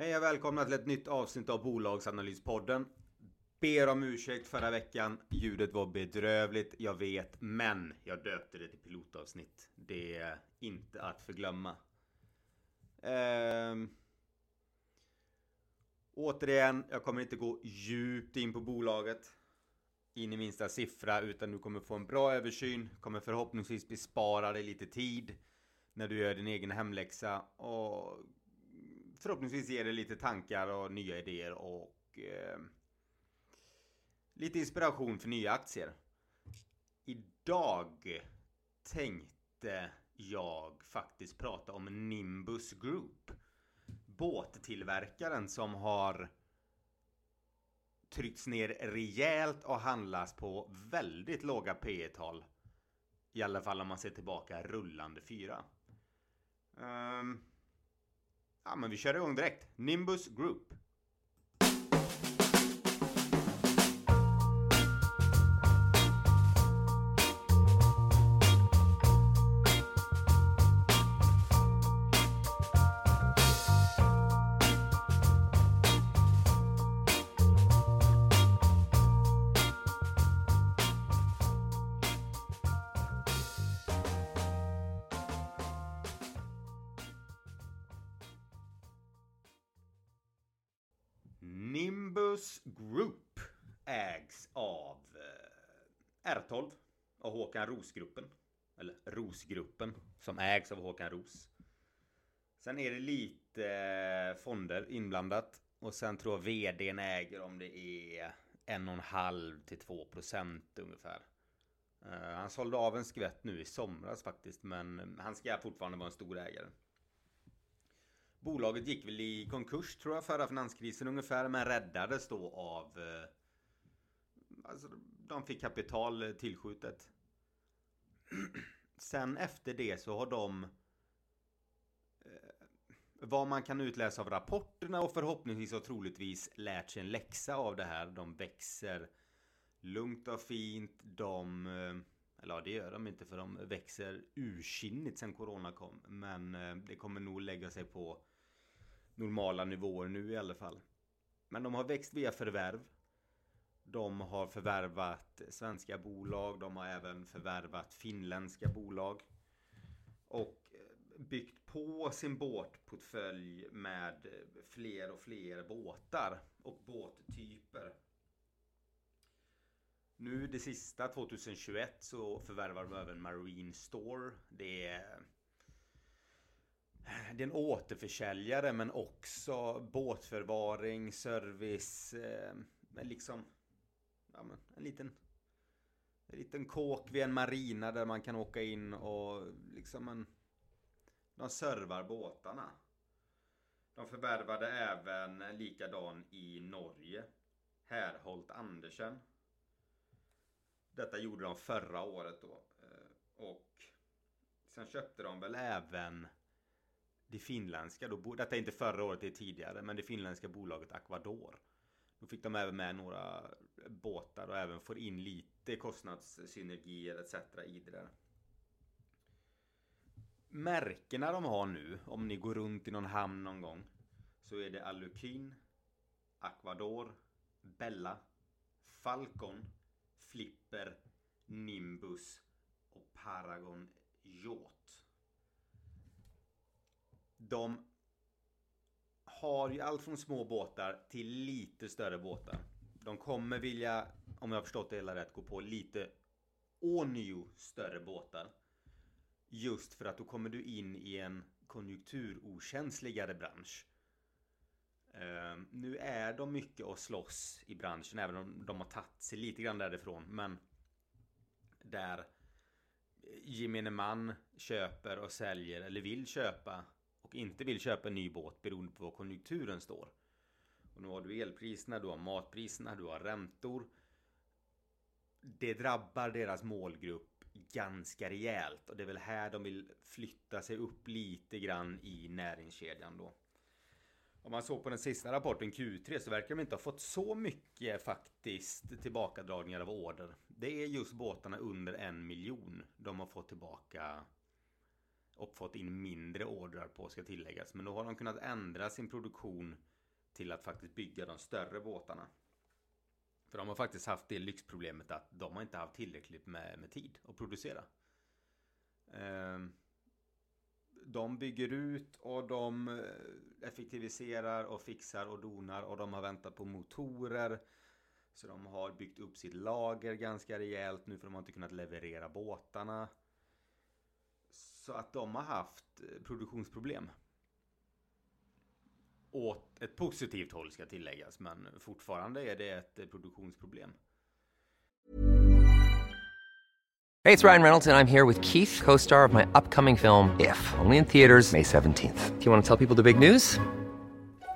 Hej och välkomna till ett nytt avsnitt av Bolagsanalyspodden. Ber om ursäkt förra veckan. Ljudet var bedrövligt, jag vet. Men jag döpte det till pilotavsnitt. Det är inte att förglömma. Ehm. Återigen, jag kommer inte gå djupt in på bolaget. In i minsta siffra, utan du kommer få en bra översyn. Kommer förhoppningsvis bespara dig lite tid. När du gör din egen hemläxa. Och förhoppningsvis ger det lite tankar och nya idéer och eh, lite inspiration för nya aktier. Idag tänkte jag faktiskt prata om Nimbus Group. Båttillverkaren som har tryckts ner rejält och handlas på väldigt låga P tal I alla fall om man ser tillbaka rullande fyra. Um, men vi kör igång direkt. Nimbus Group. Rosgruppen. Eller Rosgruppen som ägs av Håkan Ros. Sen är det lite eh, fonder inblandat. Och sen tror jag vdn äger om det är en och en halv till 2 procent ungefär. Eh, han sålde av en skvätt nu i somras faktiskt, men han ska fortfarande vara en stor ägare. Bolaget gick väl i konkurs tror jag förra finanskrisen ungefär men räddades då av eh, Alltså de fick kapital tillskjutet. Sen efter det så har de eh, vad man kan utläsa av rapporterna och förhoppningsvis och troligtvis lärt sig en läxa av det här. De växer lugnt och fint. De eh, eller ja, det gör de inte för de växer ursinnigt sen corona kom. Men eh, det kommer nog lägga sig på normala nivåer nu i alla fall. Men de har växt via förvärv. De har förvärvat svenska bolag. De har även förvärvat finländska bolag. Och byggt på sin båtportfölj med fler och fler båtar och båttyper. Nu det sista 2021 så förvärvar de även Marine Store. Det är det är en återförsäljare men också båtförvaring, service, eh, liksom ja, men en liten en liten kåk vid en marina där man kan åka in och liksom en de servar båtarna. De förvärvade även likadan i Norge. Härholt Andersen. Detta gjorde de förra året då. Eh, och sen köpte de väl även det finländska, då, detta är inte förra året, det är tidigare, men det finländska bolaget Aquador. Då fick de även med några båtar och även får in lite kostnadssynergier etc. i det där. Märkena de har nu, om ni går runt i någon hamn någon gång, så är det Alukin, Aquador, Bella, Falcon, Flipper, Nimbus och Paragon Yacht. De har ju allt från små båtar till lite större båtar. De kommer vilja, om jag har förstått det hela rätt, gå på lite ånyo större båtar. Just för att då kommer du in i en konjunkturokänsligare bransch. Uh, nu är de mycket att slåss i branschen även om de har tagit sig lite grann därifrån. Men där gemene man köper och säljer eller vill köpa och inte vill köpa en ny båt beroende på var konjunkturen står. Och nu har du elpriserna, du har matpriserna, du har räntor. Det drabbar deras målgrupp ganska rejält och det är väl här de vill flytta sig upp lite grann i näringskedjan då. Om man såg på den sista rapporten Q3 så verkar de inte ha fått så mycket faktiskt tillbakadragningar av order. Det är just båtarna under en miljon de har fått tillbaka och fått in mindre ordrar på ska tilläggas. Men då har de kunnat ändra sin produktion till att faktiskt bygga de större båtarna. För de har faktiskt haft det lyxproblemet att de har inte haft tillräckligt med, med tid att producera. Ehm, de bygger ut och de eh, effektiviserar och fixar och donar och de har väntat på motorer. Så de har byggt upp sitt lager ganska rejält nu för de har inte kunnat leverera båtarna. Så att de har haft eh, produktionsproblem. Åt ett positivt håll ska tilläggas, men fortfarande är det ett eh, produktionsproblem. Hej, det är Ryan Reynolds och jag är här med Keith, co-star of my upcoming film If, only in theaters May 17th. Do you want to tell people the big news?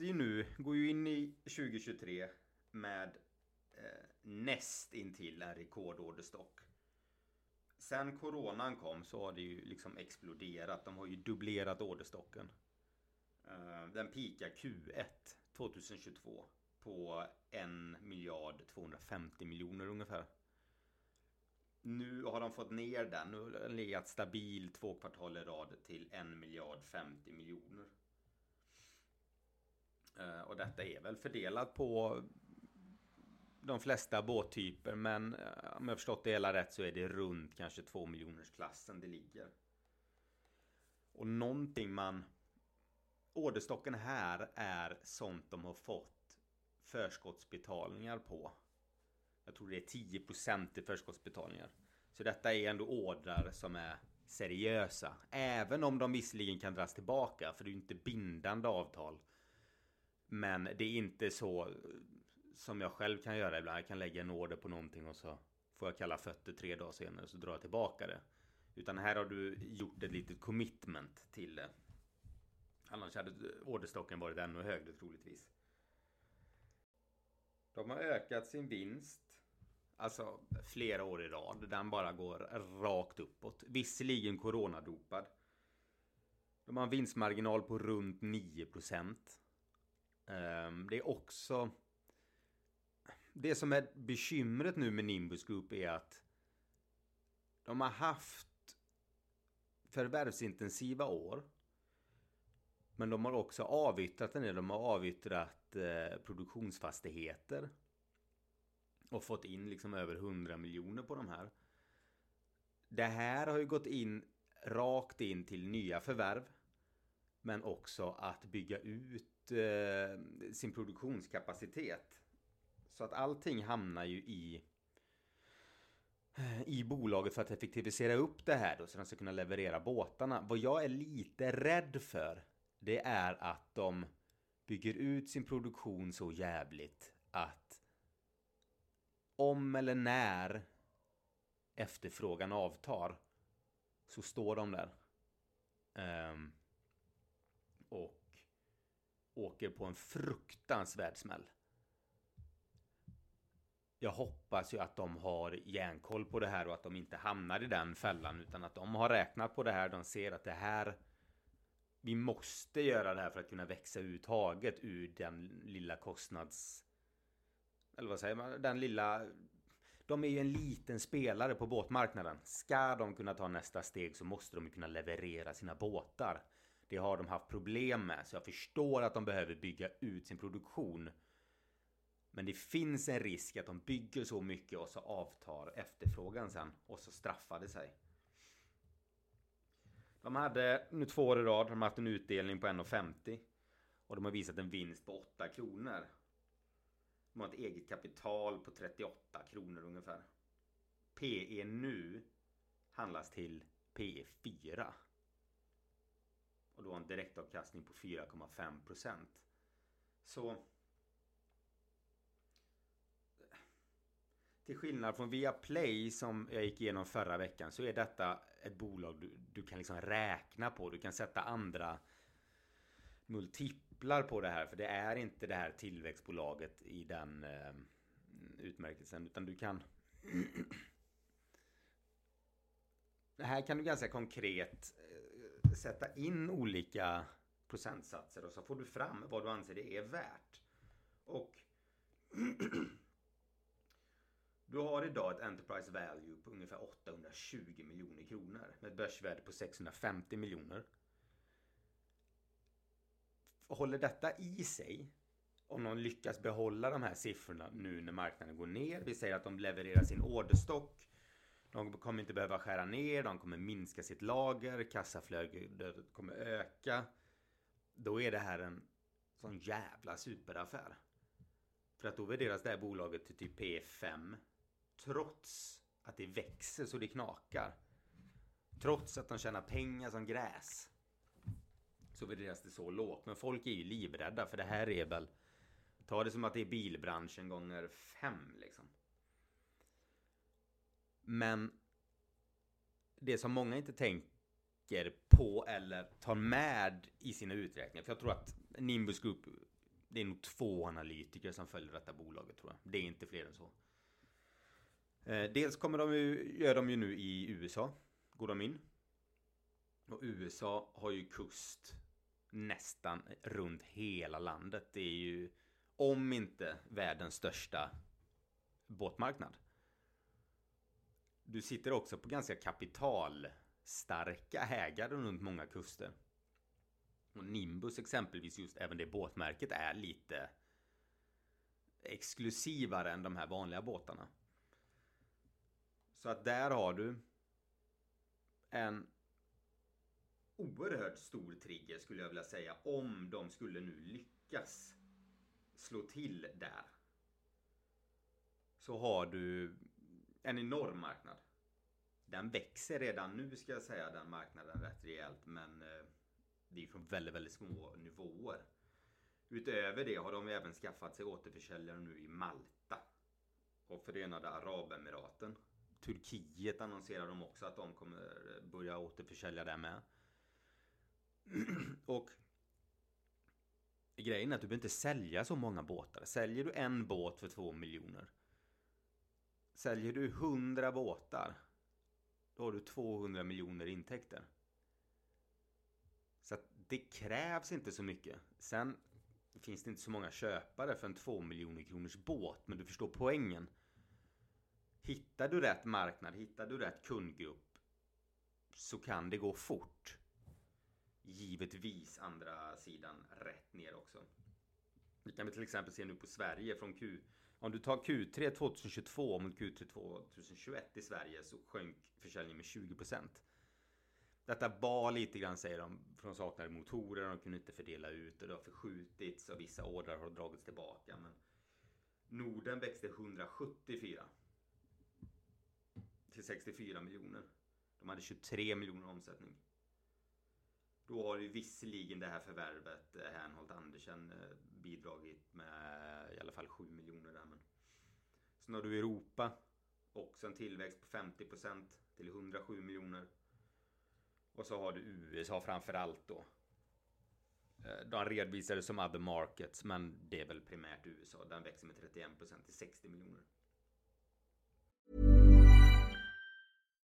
De sitter ju nu, går ju in i 2023 med eh, näst intill en rekordorderstock. Sen coronan kom så har det ju liksom exploderat. De har ju dubblerat orderstocken. Eh, den pikar Q1 2022 på 1 miljard 250 miljoner ungefär. Nu har de fått ner den. Nu har den legat stabil två kvartal i rad till 1 miljard 50 miljoner. Eh, och detta är väl fördelat på de flesta båttyper. Men eh, om jag förstått det hela rätt så är det runt kanske 2 miljoners klassen det ligger. Och någonting man... Orderstocken här är sånt de har fått förskottsbetalningar på. Jag tror det är 10% i förskottsbetalningar. Så detta är ändå ordrar som är seriösa. Även om de visserligen kan dras tillbaka. För det är ju inte bindande avtal. Men det är inte så eh, som jag själv kan göra ibland. Jag kan lägga en order på någonting och så får jag kalla fötter tre dagar senare så drar jag tillbaka det. Utan här har du gjort ett litet commitment till det. Annars hade eh, orderstocken varit ännu högre troligtvis. De har ökat sin vinst. Alltså flera år i rad. Den bara går rakt uppåt. Visserligen coronadopad. De har en vinstmarginal på runt 9 procent. Ehm, det är också... Det som är bekymret nu med Nimbus Group är att de har haft förvärvsintensiva år. Men de har också avyttrat en del. De har avyttrat eh, produktionsfastigheter. Och fått in liksom över 100 miljoner på de här. Det här har ju gått in rakt in till nya förvärv. Men också att bygga ut eh, sin produktionskapacitet. Så att allting hamnar ju i eh, i bolaget för att effektivisera upp det här då så de ska kunna leverera båtarna. Vad jag är lite rädd för det är att de bygger ut sin produktion så jävligt att om eller när efterfrågan avtar så står de där. Um, och åker på en fruktansvärd smäll. Jag hoppas ju att de har järnkoll på det här och att de inte hamnar i den fällan utan att de har räknat på det här. De ser att det här vi måste göra det här för att kunna växa ut taget ur den lilla kostnads... Eller vad säger man? Den lilla... De är ju en liten spelare på båtmarknaden. Ska de kunna ta nästa steg så måste de kunna leverera sina båtar. Det har de haft problem med, så jag förstår att de behöver bygga ut sin produktion. Men det finns en risk att de bygger så mycket och så avtar efterfrågan sen och så straffar det sig. De hade nu två år i rad de har haft en utdelning på 1,50 och de har visat en vinst på 8 kronor. De har ett eget kapital på 38 kronor ungefär. PE nu handlas till PE 4. Och då har en direktavkastning på 4,5 procent. Så Till skillnad från Viaplay som jag gick igenom förra veckan så är detta ett bolag du, du kan liksom räkna på. Du kan sätta andra multiplar på det här. För det är inte det här tillväxtbolaget i den eh, utmärkelsen. Utan du kan... här kan du ganska konkret eh, sätta in olika procentsatser och så får du fram vad du anser det är värt. Och Du har idag ett Enterprise Value på ungefär 820 miljoner kronor med ett börsvärde på 650 miljoner. Håller detta i sig om någon lyckas behålla de här siffrorna nu när marknaden går ner. Vi säger att de levererar sin orderstock. De kommer inte behöva skära ner, de kommer minska sitt lager, kassaflödet kommer öka. Då är det här en sån jävla superaffär. För att då värderas det här bolaget till typ P5 Trots att det växer så det knakar. Trots att de tjänar pengar som gräs. Så värderas det så lågt. Men folk är ju livrädda för det här är väl... Ta det som att det är bilbranschen gånger fem liksom. Men det som många inte tänker på eller tar med i sina uträkningar. För jag tror att Nimbus Group, det är nog två analytiker som följer detta bolaget tror jag. Det är inte fler än så. Eh, dels kommer de ju, gör de ju nu i USA. Går de in. Och USA har ju kust nästan runt hela landet. Det är ju om inte världens största båtmarknad. Du sitter också på ganska kapitalstarka ägare runt många kuster. Och Nimbus exempelvis, just även det båtmärket är lite exklusivare än de här vanliga båtarna. Så att där har du en oerhört stor trigger skulle jag vilja säga om de skulle nu lyckas slå till där. Så har du en enorm marknad. Den växer redan nu ska jag säga den marknaden rätt rejält men eh, det är från väldigt, väldigt små nivåer. Utöver det har de även skaffat sig återförsäljare nu i Malta och Förenade Arabemiraten. Turkiet annonserar de också att de kommer eh, börja återförsälja där med. Och grejen är att du behöver inte sälja så många båtar. Säljer du en båt för två miljoner. Säljer du hundra båtar. Då har du 200 miljoner intäkter. Så att det krävs inte så mycket. Sen finns det inte så många köpare för en två miljoner kronors båt. Men du förstår poängen. Hittar du rätt marknad, hittar du rätt kundgrupp så kan det gå fort. Givetvis andra sidan rätt ner också. Vi kan vi till exempel se nu på Sverige från Q. Om du tar Q3 2022 mot Q3 2021 i Sverige så sjönk försäljningen med 20%. Detta var lite grann säger de de saknade motorer, de kunde inte fördela ut och det har förskjutits och vissa ordrar har dragits tillbaka. Men Norden växte 174 till 64 miljoner. De hade 23 miljoner omsättning. Då har ju visserligen det här förvärvet eh, Hernholt Andersen eh, bidragit med i alla fall 7 miljoner där. Men... Sen har du Europa. Också en tillväxt på 50% till 107 miljoner. Och så har du USA framförallt då. Eh, de redovisade som other markets men det är väl primärt USA. Den växer med 31% till 60 miljoner.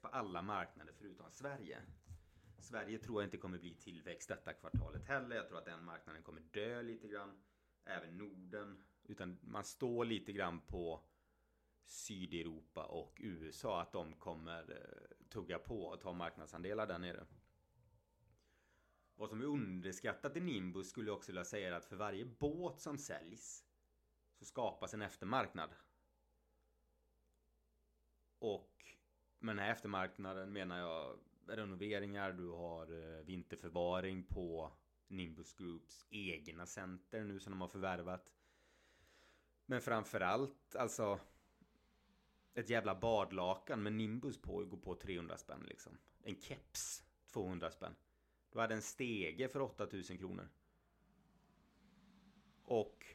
Tillväxt på alla marknader förutom Sverige. Sverige tror jag inte kommer bli tillväxt detta kvartalet heller. Jag tror att den marknaden kommer dö lite grann. Även Norden. Utan man står lite grann på Sydeuropa och USA att de kommer eh, tugga på och ta marknadsandelar där nere. Vad som är underskattat i Nimbus skulle jag också vilja säga är att för varje båt som säljs så skapas en eftermarknad. Och med den här eftermarknaden menar jag renoveringar, du har eh, vinterförvaring på Nimbus Groups egna center nu som de har förvärvat. Men framförallt alltså ett jävla badlakan med Nimbus på går på 300 spänn liksom. En keps 200 spänn. Du hade en stege för 8000 kronor. Och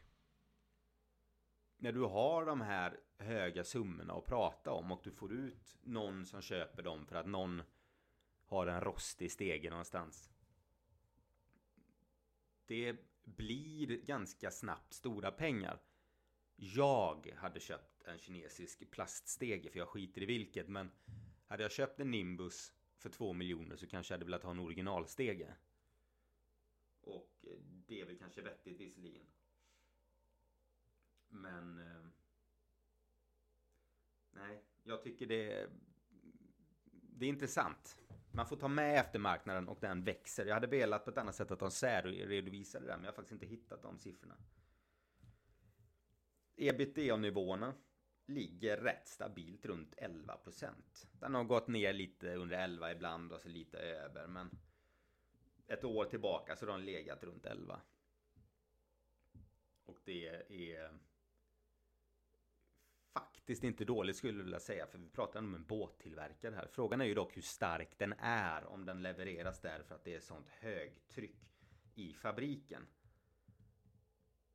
när du har de här höga summorna att prata om och du får ut någon som köper dem för att någon har en rostig stege någonstans. Det blir ganska snabbt stora pengar. Jag hade köpt en kinesisk plaststege för jag skiter i vilket men hade jag köpt en Nimbus för två miljoner så kanske jag hade velat ha en originalstege. Och det är väl kanske vettigt visserligen. Men... Eh, Nej, jag tycker det... Det är intressant. Man får ta med eftermarknaden och den växer. Jag hade velat på ett annat sätt att de särredovisade det men jag har faktiskt inte hittat de siffrorna. Ebitda-nivåerna ligger rätt stabilt runt 11%. Den har gått ner lite under 11 ibland och så lite över men ett år tillbaka så har den legat runt 11. Och det är faktiskt inte dåligt skulle jag vilja säga för vi pratar om en båttillverkare här. Frågan är ju dock hur stark den är om den levereras där för att det är sånt högtryck i fabriken.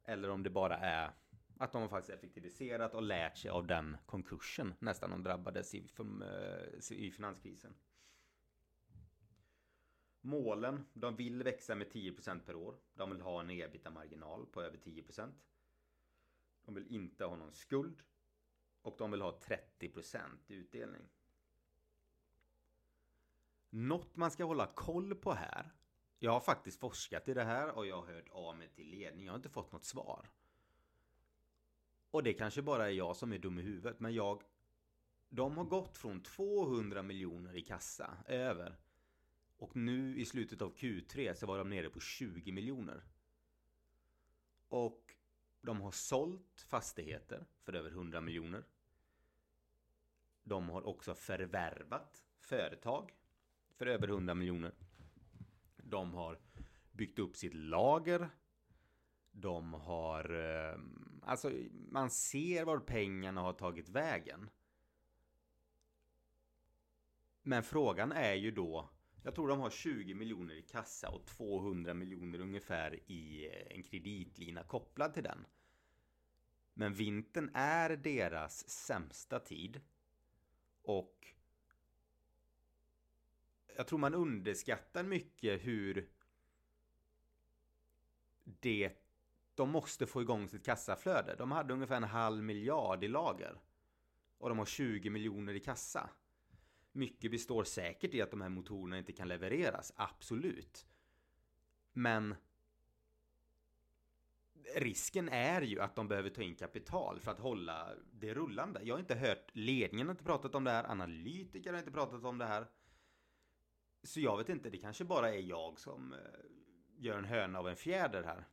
Eller om det bara är att de har faktiskt effektiviserat och lärt sig av den konkursen nästan de drabbades i, eh, i finanskrisen. Målen, de vill växa med 10% per år. De vill ha en ebitda-marginal på över 10%. De vill inte ha någon skuld. Och de vill ha 30% utdelning. Något man ska hålla koll på här. Jag har faktiskt forskat i det här och jag har hört av mig till ledning. Jag har inte fått något svar. Och det kanske bara är jag som är dum i huvudet. Men jag... De har gått från 200 miljoner i kassa över. Och nu i slutet av Q3 så var de nere på 20 miljoner. Och de har sålt fastigheter för över 100 miljoner. De har också förvärvat företag för över 100 miljoner. De har byggt upp sitt lager. De har... Eh, alltså, man ser var pengarna har tagit vägen. Men frågan är ju då jag tror de har 20 miljoner i kassa och 200 miljoner ungefär i eh, en kreditlina kopplad till den. Men vintern är deras sämsta tid. Och jag tror man underskattar mycket hur det de måste få igång sitt kassaflöde. De hade ungefär en halv miljard i lager. Och de har 20 miljoner i kassa. Mycket består säkert i att de här motorerna inte kan levereras, absolut. Men risken är ju att de behöver ta in kapital för att hålla det rullande. Jag har inte hört, ledningen har inte pratat om det här, analytiker har inte pratat om det här. Så jag vet inte, det kanske bara är jag som eh, gör en höna av en fjäder här.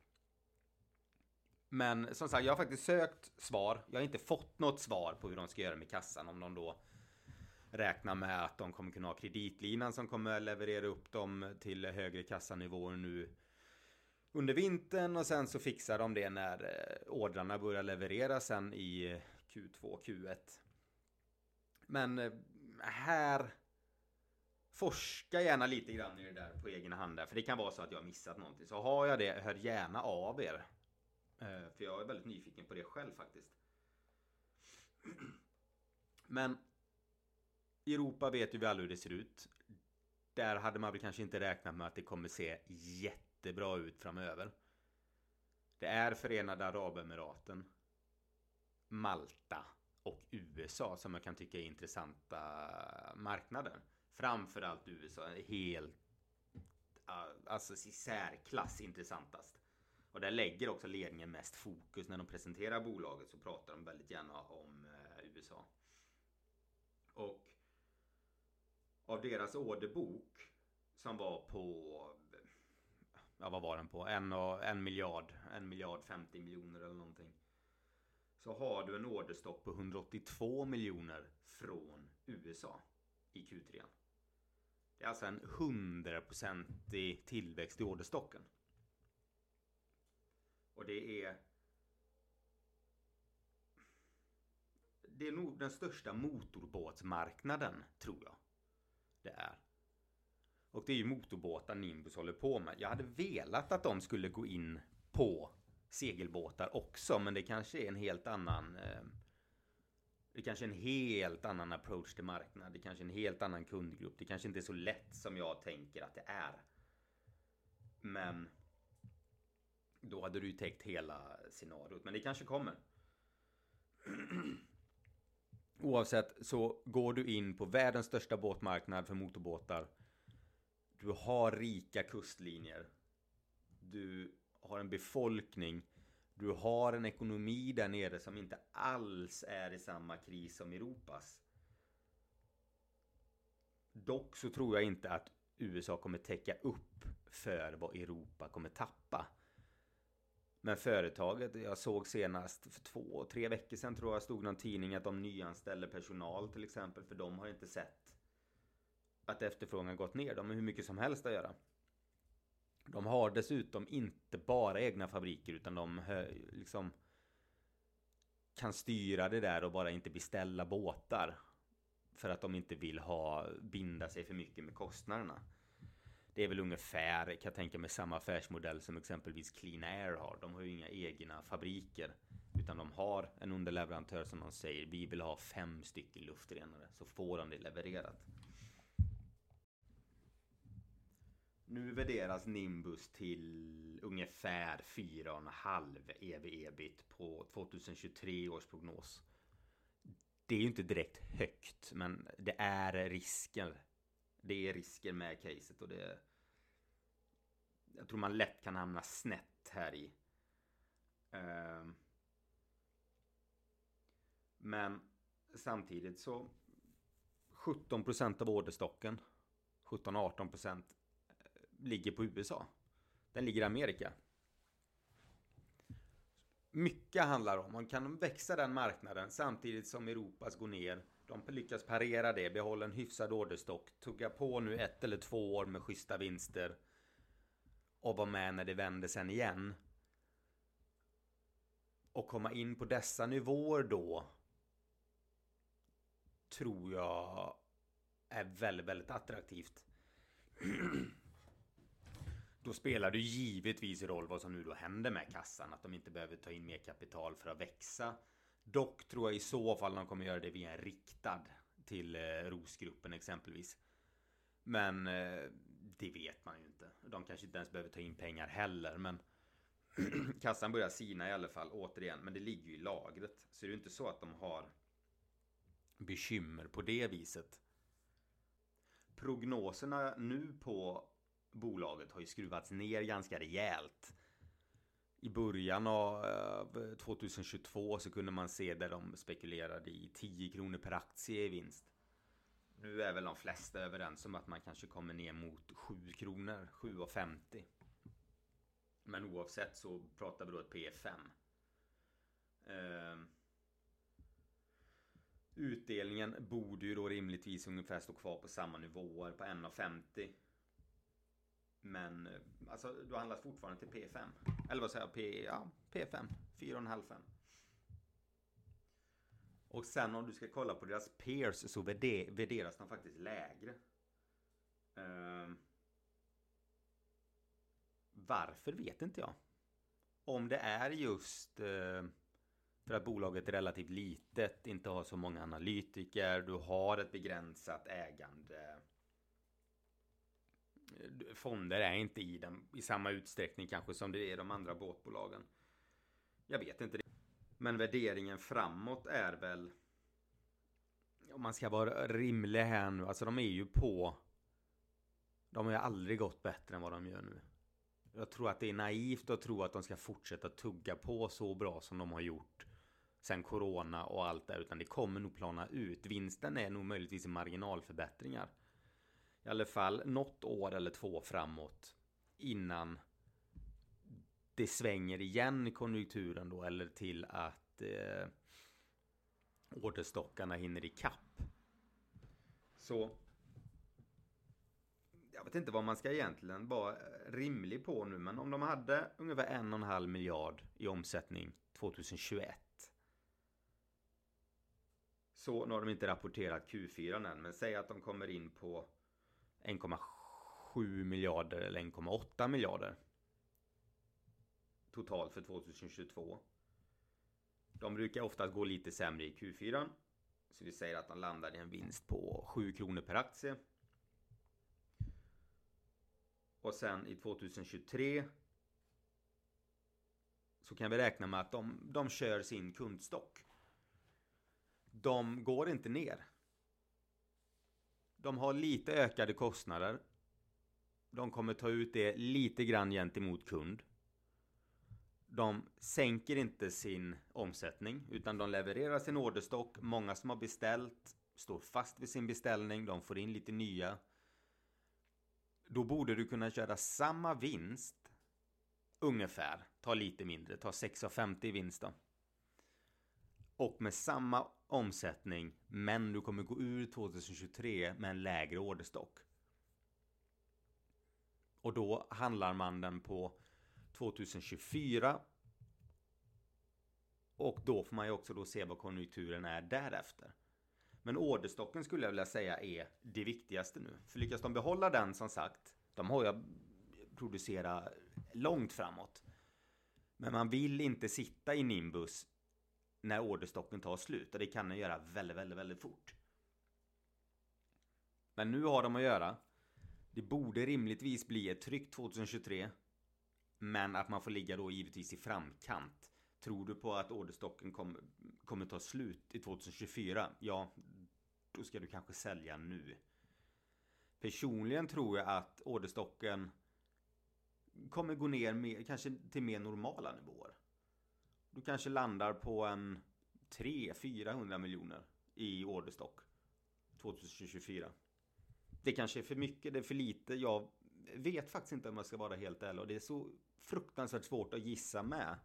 Men som sagt, jag har faktiskt sökt svar. Jag har inte fått något svar på hur de ska göra med kassan. Om de då Räkna med att de kommer kunna ha kreditlinan som kommer leverera upp dem till högre kassanivåer nu under vintern och sen så fixar de det när eh, ordrarna börjar leverera sen i Q2, Q1. Men eh, här Forska gärna lite grann i det där på egen hand där, för det kan vara så att jag har missat någonting. Så har jag det, hör gärna av er. Eh, för jag är väldigt nyfiken på det själv faktiskt. Men Europa vet ju vi alla hur det ser ut. Där hade man väl kanske inte räknat med att det kommer se jättebra ut framöver. Det är Förenade Arabemiraten, Malta och USA som jag kan tycka är intressanta marknader. Framförallt USA, helt alltså i särklass intressantast. Och där lägger också ledningen mest fokus när de presenterar bolaget så pratar de väldigt gärna om eh, USA. Och av deras orderbok som var på ja vad var den på? En, en miljard, en miljard 50 miljoner eller någonting. Så har du en orderstock på 182 miljoner från USA i Q3. Det är alltså en hundraprocentig tillväxt i orderstocken. Och det är... Det är nog den största motorbåtsmarknaden, tror jag. Det är. Och det är ju motorbåtar Nimbus håller på med. Jag hade velat att de skulle gå in på segelbåtar också, men det kanske är en helt annan... Eh, det kanske är en helt annan approach till marknad. Det kanske är en helt annan kundgrupp. Det kanske inte är så lätt som jag tänker att det är. Men då hade du ju täckt hela scenariot. Men det kanske kommer. Oavsett så går du in på världens största båtmarknad för motorbåtar. Du har rika kustlinjer. Du har en befolkning. Du har en ekonomi där nere som inte alls är i samma kris som Europas. Dock så tror jag inte att USA kommer täcka upp för vad Europa kommer tappa. Men företaget, jag såg senast för två, tre veckor sedan tror jag stod någon tidning att de nyanställer personal till exempel. För de har inte sett att efterfrågan gått ner. De har hur mycket som helst att göra. De har dessutom inte bara egna fabriker utan de liksom kan styra det där och bara inte beställa båtar. För att de inte vill ha binda sig för mycket med kostnaderna. Det är väl ungefär, kan jag tänka mig, samma affärsmodell som exempelvis Clean Air har. De har ju inga egna fabriker. Utan de har en underleverantör som de säger, vi vill ha fem stycken luftrenare. Så får de det levererat. Nu värderas Nimbus till ungefär 4,5 EV-EBIT på 2023 års prognos. Det är ju inte direkt högt, men det är risker. Det är risker med caset och det... Jag tror man lätt kan hamna snett här i. Ehm. Men samtidigt så 17% av orderstocken 17-18% eh, ligger på USA. Den ligger i Amerika. Mycket handlar om, man kan växa den marknaden samtidigt som Europas går ner. De lyckas parera det, behålla en hyfsad orderstock, tugga på nu ett eller två år med schyssta vinster och vara med när det vänder sen igen. Och komma in på dessa nivåer då tror jag är väldigt, väldigt attraktivt. Då spelar det givetvis roll vad som nu då händer med kassan. Att de inte behöver ta in mer kapital för att växa. Dock tror jag i så fall de kommer göra det via en riktad till eh, ROS-gruppen exempelvis. Men eh, det vet man ju inte. De kanske inte ens behöver ta in pengar heller. Men kassan börjar sina i alla fall återigen. Men det ligger ju i lagret. Så det är ju inte så att de har bekymmer på det viset. Prognoserna nu på bolaget har ju skruvats ner ganska rejält. I början av eh, 2022 så kunde man se där de spekulerade i 10 kronor per aktie i vinst. Nu är väl de flesta överens om att man kanske kommer ner mot 7 kronor, 7,50. Men oavsett så pratar vi då ett P5. Eh, utdelningen borde ju då rimligtvis ungefär stå kvar på samma nivåer på 1,50. Men eh, alltså du handlas fortfarande till P5. Eller vad säger jag? P, ja, P5. 4,5 och sen om du ska kolla på deras peers så värderas de faktiskt lägre. Uh, varför vet inte jag. Om det är just uh, för att bolaget är relativt litet, inte har så många analytiker, du har ett begränsat ägande fonder är inte i den i samma utsträckning kanske som det är de andra båtbolagen. Jag vet inte. Men värderingen framåt är väl om man ska vara rimlig här nu, alltså de är ju på de har ju aldrig gått bättre än vad de gör nu. Jag tror att det är naivt att tro att de ska fortsätta tugga på så bra som de har gjort sen corona och allt det utan det kommer nog plana ut. Vinsten är nog möjligtvis marginalförbättringar i alla fall något år eller två framåt innan det svänger igen i konjunkturen då eller till att eh, orderstockarna hinner i kapp. Så jag vet inte vad man ska egentligen vara eh, rimlig på nu, men om de hade ungefär en och en halv miljard i omsättning 2021. Så nu har de inte rapporterat Q4 än, men säg att de kommer in på 1,7 miljarder eller 1,8 miljarder. Totalt för 2022. De brukar oftast gå lite sämre i Q4. Så vi säger att de landar i en vinst på 7 kronor per aktie. Och sen i 2023 så kan vi räkna med att de, de kör sin kundstock. De går inte ner. De har lite ökade kostnader. De kommer ta ut det lite grann gentemot kund. De sänker inte sin omsättning utan de levererar sin orderstock. Många som har beställt står fast vid sin beställning. De får in lite nya. Då borde du kunna köra samma vinst ungefär. Ta lite mindre, ta 6,50 i vinst då. Och med samma omsättning, men du kommer gå ur 2023 med en lägre orderstock. Och då handlar man den på 2024. Och då får man ju också då se vad konjunkturen är därefter. Men orderstocken skulle jag vilja säga är det viktigaste nu. För lyckas de behålla den som sagt, de har ju producera långt framåt. Men man vill inte sitta i Nimbus när orderstocken tar slut. Och det kan den göra väldigt, väldigt, väldigt fort. Men nu har de att göra. Det borde rimligtvis bli ett tryck 2023. Men att man får ligga då givetvis i framkant. Tror du på att orderstocken kommer, kommer ta slut i 2024? Ja, då ska du kanske sälja nu. Personligen tror jag att orderstocken kommer gå ner med, kanske till mer normala nivåer. Du kanske landar på en 300-400 miljoner i orderstock 2024. Det kanske är för mycket, det är för lite. Jag vet faktiskt inte om jag ska vara helt ärlig. Och det är så fruktansvärt svårt att gissa med.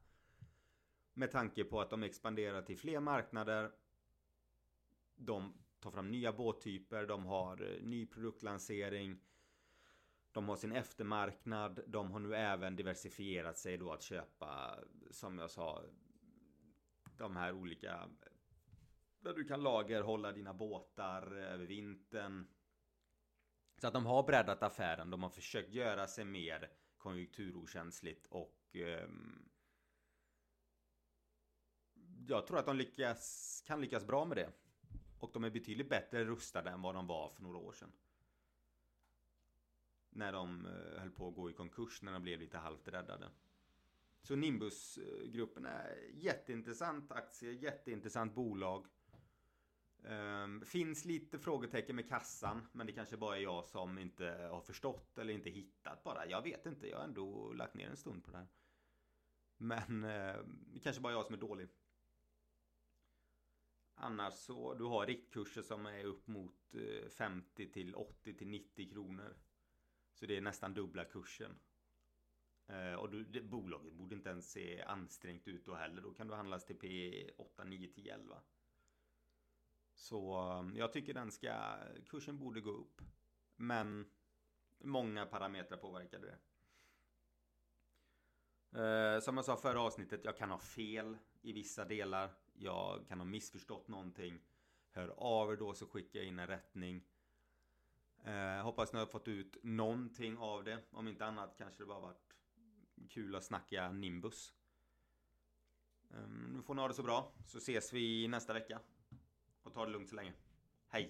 Med tanke på att de expanderar till fler marknader. De tar fram nya båttyper, de har eh, ny produktlansering. De har sin eftermarknad. De har nu även diversifierat sig då att köpa, som jag sa, de här olika där du kan lagerhålla dina båtar eh, över vintern. Så att de har breddat affären, de har försökt göra sig mer konjunkturokänsligt och eh, jag tror att de lyckas, kan lyckas bra med det. Och de är betydligt bättre rustade än vad de var för några år sedan. När de eh, höll på att gå i konkurs, när de blev lite halvt räddade. Så Nimbus-gruppen eh, är jätteintressant aktie, jätteintressant bolag. Um, finns lite frågetecken med kassan, men det kanske bara är jag som inte har förstått eller inte hittat bara. Jag vet inte, jag har ändå lagt ner en stund på det här. Men uh, det kanske bara är jag som är dålig. Annars så, du har riktkurser som är upp mot eh, 50 till 80 till 90 kronor. Så det är nästan dubbla kursen. Uh, och du, det, bolaget borde inte ens se ansträngt ut då heller. Då kan du handlas till P 8, 9, 10, 11. Så um, jag tycker den ska, kursen borde gå upp. Men många parametrar påverkade det. Eh, som jag sa förra avsnittet, jag kan ha fel i vissa delar. Jag kan ha missförstått någonting. Hör av er då så skickar jag in en rättning. Eh, hoppas ni har fått ut någonting av det. Om inte annat kanske det bara varit kul att snacka Nimbus. Eh, nu får ni ha det så bra, så ses vi nästa vecka. Ta det lugnt så länge. Hej!